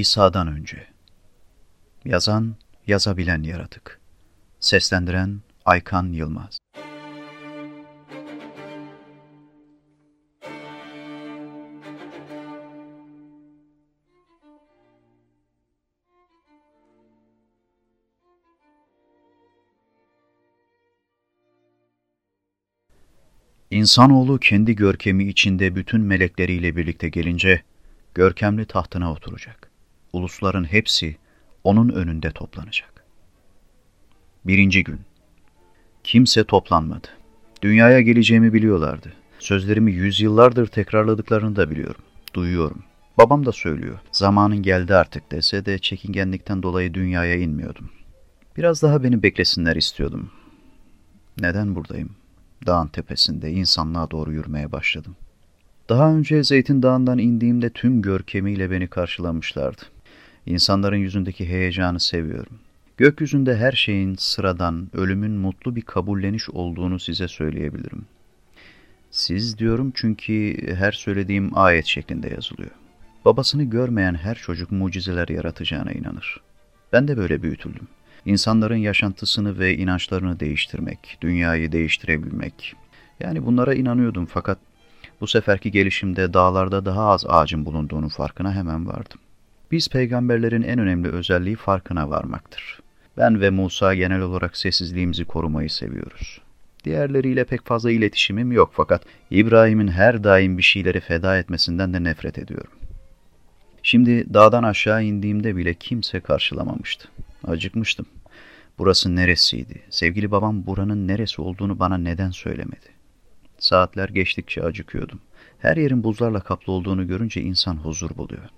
İsa'dan önce. Yazan, yazabilen yaratık. Seslendiren Aykan Yılmaz. İnsanoğlu kendi görkemi içinde bütün melekleriyle birlikte gelince, görkemli tahtına oturacak. Ulusların hepsi onun önünde toplanacak. Birinci gün. Kimse toplanmadı. Dünyaya geleceğimi biliyorlardı. Sözlerimi yüzyıllardır tekrarladıklarını da biliyorum. Duyuyorum. Babam da söylüyor. Zamanın geldi artık dese de çekingenlikten dolayı dünyaya inmiyordum. Biraz daha beni beklesinler istiyordum. Neden buradayım? Dağın tepesinde insanlığa doğru yürümeye başladım. Daha önce Zeytin Dağı'ndan indiğimde tüm görkemiyle beni karşılamışlardı. İnsanların yüzündeki heyecanı seviyorum. Gökyüzünde her şeyin sıradan, ölümün mutlu bir kabulleniş olduğunu size söyleyebilirim. Siz diyorum çünkü her söylediğim ayet şeklinde yazılıyor. Babasını görmeyen her çocuk mucizeler yaratacağına inanır. Ben de böyle büyütüldüm. İnsanların yaşantısını ve inançlarını değiştirmek, dünyayı değiştirebilmek. Yani bunlara inanıyordum fakat bu seferki gelişimde dağlarda daha az ağacın bulunduğunun farkına hemen vardım. Biz peygamberlerin en önemli özelliği farkına varmaktır. Ben ve Musa genel olarak sessizliğimizi korumayı seviyoruz. Diğerleriyle pek fazla iletişimim yok fakat İbrahim'in her daim bir şeyleri feda etmesinden de nefret ediyorum. Şimdi dağdan aşağı indiğimde bile kimse karşılamamıştı. Acıkmıştım. Burası neresiydi? Sevgili babam buranın neresi olduğunu bana neden söylemedi? Saatler geçtikçe acıkıyordum. Her yerin buzlarla kaplı olduğunu görünce insan huzur buluyor.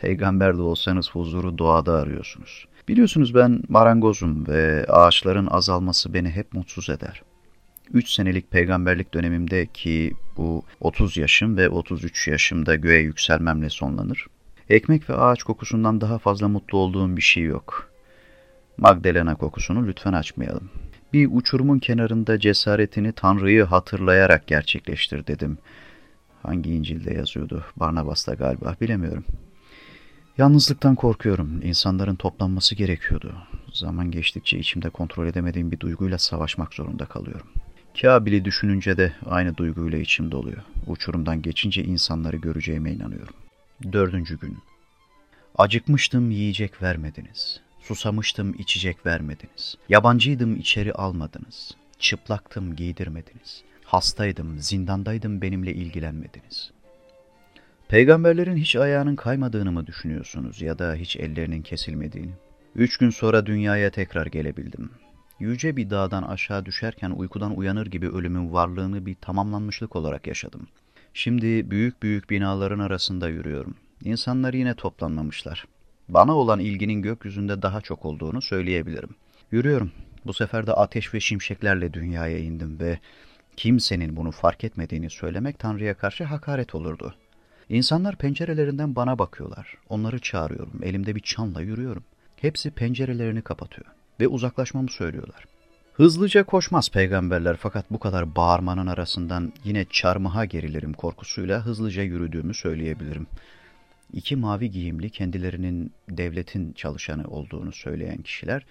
Peygamber de olsanız huzuru doğada arıyorsunuz. Biliyorsunuz ben marangozum ve ağaçların azalması beni hep mutsuz eder. 3 senelik peygamberlik dönemimde ki bu 30 yaşım ve 33 yaşımda göğe yükselmemle sonlanır. Ekmek ve ağaç kokusundan daha fazla mutlu olduğum bir şey yok. Magdalena kokusunu lütfen açmayalım. Bir uçurumun kenarında cesaretini Tanrı'yı hatırlayarak gerçekleştir dedim. Hangi İncil'de yazıyordu? Barnabas'ta galiba bilemiyorum. Yalnızlıktan korkuyorum. İnsanların toplanması gerekiyordu. Zaman geçtikçe içimde kontrol edemediğim bir duyguyla savaşmak zorunda kalıyorum. Kabil'i düşününce de aynı duyguyla içimde oluyor. Uçurumdan geçince insanları göreceğime inanıyorum. Dördüncü gün. Acıkmıştım yiyecek vermediniz. Susamıştım içecek vermediniz. Yabancıydım içeri almadınız. Çıplaktım giydirmediniz. Hastaydım, zindandaydım benimle ilgilenmediniz. Peygamberlerin hiç ayağının kaymadığını mı düşünüyorsunuz ya da hiç ellerinin kesilmediğini? Üç gün sonra dünyaya tekrar gelebildim. Yüce bir dağdan aşağı düşerken uykudan uyanır gibi ölümün varlığını bir tamamlanmışlık olarak yaşadım. Şimdi büyük büyük binaların arasında yürüyorum. İnsanlar yine toplanmamışlar. Bana olan ilginin gökyüzünde daha çok olduğunu söyleyebilirim. Yürüyorum. Bu sefer de ateş ve şimşeklerle dünyaya indim ve kimsenin bunu fark etmediğini söylemek Tanrı'ya karşı hakaret olurdu. İnsanlar pencerelerinden bana bakıyorlar. Onları çağırıyorum. Elimde bir çanla yürüyorum. Hepsi pencerelerini kapatıyor ve uzaklaşmamı söylüyorlar. Hızlıca koşmaz peygamberler fakat bu kadar bağırmanın arasından yine çarmıha gerilirim korkusuyla hızlıca yürüdüğümü söyleyebilirim. İki mavi giyimli kendilerinin devletin çalışanı olduğunu söyleyen kişiler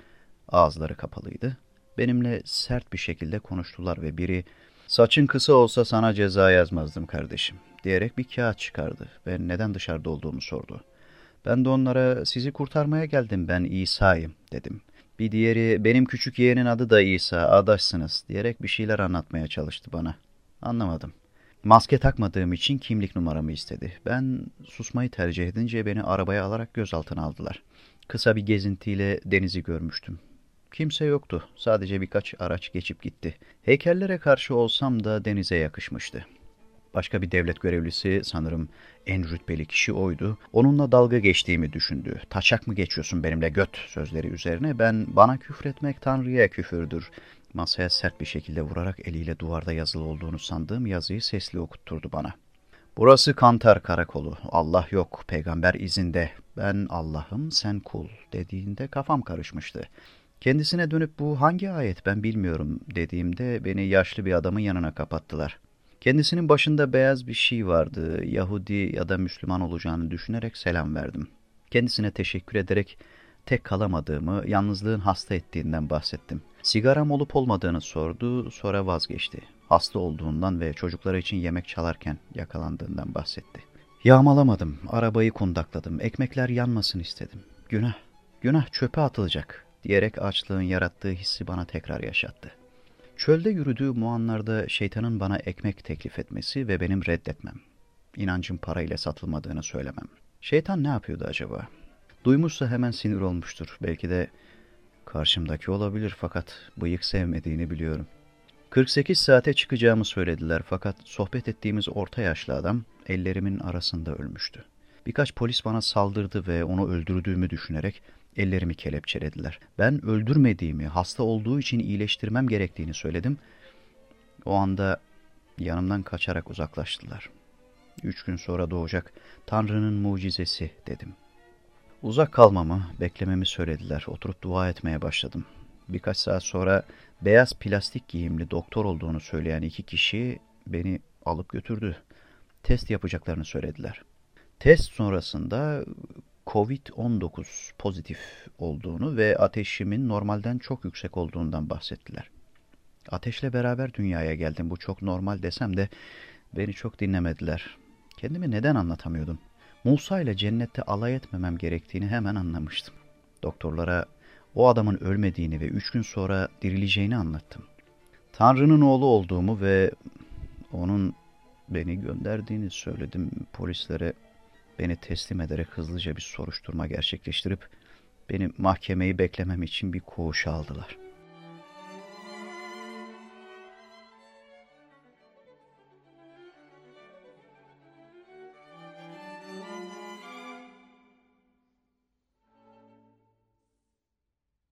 ağızları kapalıydı. Benimle sert bir şekilde konuştular ve biri ''Saçın kısa olsa sana ceza yazmazdım kardeşim.'' Diyerek bir kağıt çıkardı ve neden dışarıda olduğumu sordu. Ben de onlara ''Sizi kurtarmaya geldim ben İsa'yım.'' dedim. Bir diğeri ''Benim küçük yeğenin adı da İsa, adaşsınız.'' diyerek bir şeyler anlatmaya çalıştı bana. Anlamadım. Maske takmadığım için kimlik numaramı istedi. Ben susmayı tercih edince beni arabaya alarak gözaltına aldılar. Kısa bir gezintiyle denizi görmüştüm. Kimse yoktu. Sadece birkaç araç geçip gitti. Heykellere karşı olsam da denize yakışmıştı. Başka bir devlet görevlisi sanırım en rütbeli kişi oydu. Onunla dalga geçtiğimi düşündü. Taçak mı geçiyorsun benimle göt sözleri üzerine ben bana küfretmek Tanrı'ya küfürdür. Masaya sert bir şekilde vurarak eliyle duvarda yazılı olduğunu sandığım yazıyı sesli okutturdu bana. Burası Kantar karakolu. Allah yok, peygamber izinde. Ben Allah'ım, sen kul dediğinde kafam karışmıştı. Kendisine dönüp bu hangi ayet ben bilmiyorum dediğimde beni yaşlı bir adamın yanına kapattılar. Kendisinin başında beyaz bir şey vardı. Yahudi ya da Müslüman olacağını düşünerek selam verdim. Kendisine teşekkür ederek tek kalamadığımı, yalnızlığın hasta ettiğinden bahsettim. Sigaram olup olmadığını sordu, sonra vazgeçti. Hasta olduğundan ve çocukları için yemek çalarken yakalandığından bahsetti. Yağmalamadım, arabayı kundakladım, ekmekler yanmasın istedim. Günah, günah çöpe atılacak diyerek açlığın yarattığı hissi bana tekrar yaşattı. Çölde yürüdüğüm o anlarda şeytanın bana ekmek teklif etmesi ve benim reddetmem. İnancın parayla satılmadığını söylemem. Şeytan ne yapıyordu acaba? Duymuşsa hemen sinir olmuştur. Belki de karşımdaki olabilir fakat bıyık sevmediğini biliyorum. 48 saate çıkacağımı söylediler fakat sohbet ettiğimiz orta yaşlı adam ellerimin arasında ölmüştü. Birkaç polis bana saldırdı ve onu öldürdüğümü düşünerek ellerimi kelepçelediler. Ben öldürmediğimi, hasta olduğu için iyileştirmem gerektiğini söyledim. O anda yanımdan kaçarak uzaklaştılar. Üç gün sonra doğacak Tanrı'nın mucizesi dedim. Uzak kalmamı, beklememi söylediler. Oturup dua etmeye başladım. Birkaç saat sonra beyaz plastik giyimli doktor olduğunu söyleyen iki kişi beni alıp götürdü. Test yapacaklarını söylediler. Test sonrasında Covid-19 pozitif olduğunu ve ateşimin normalden çok yüksek olduğundan bahsettiler. Ateşle beraber dünyaya geldim. Bu çok normal desem de beni çok dinlemediler. Kendimi neden anlatamıyordum? Musa ile cennette alay etmemem gerektiğini hemen anlamıştım. Doktorlara o adamın ölmediğini ve üç gün sonra dirileceğini anlattım. Tanrı'nın oğlu olduğumu ve onun beni gönderdiğini söyledim. Polislere beni teslim ederek hızlıca bir soruşturma gerçekleştirip beni mahkemeyi beklemem için bir koğuşa aldılar.''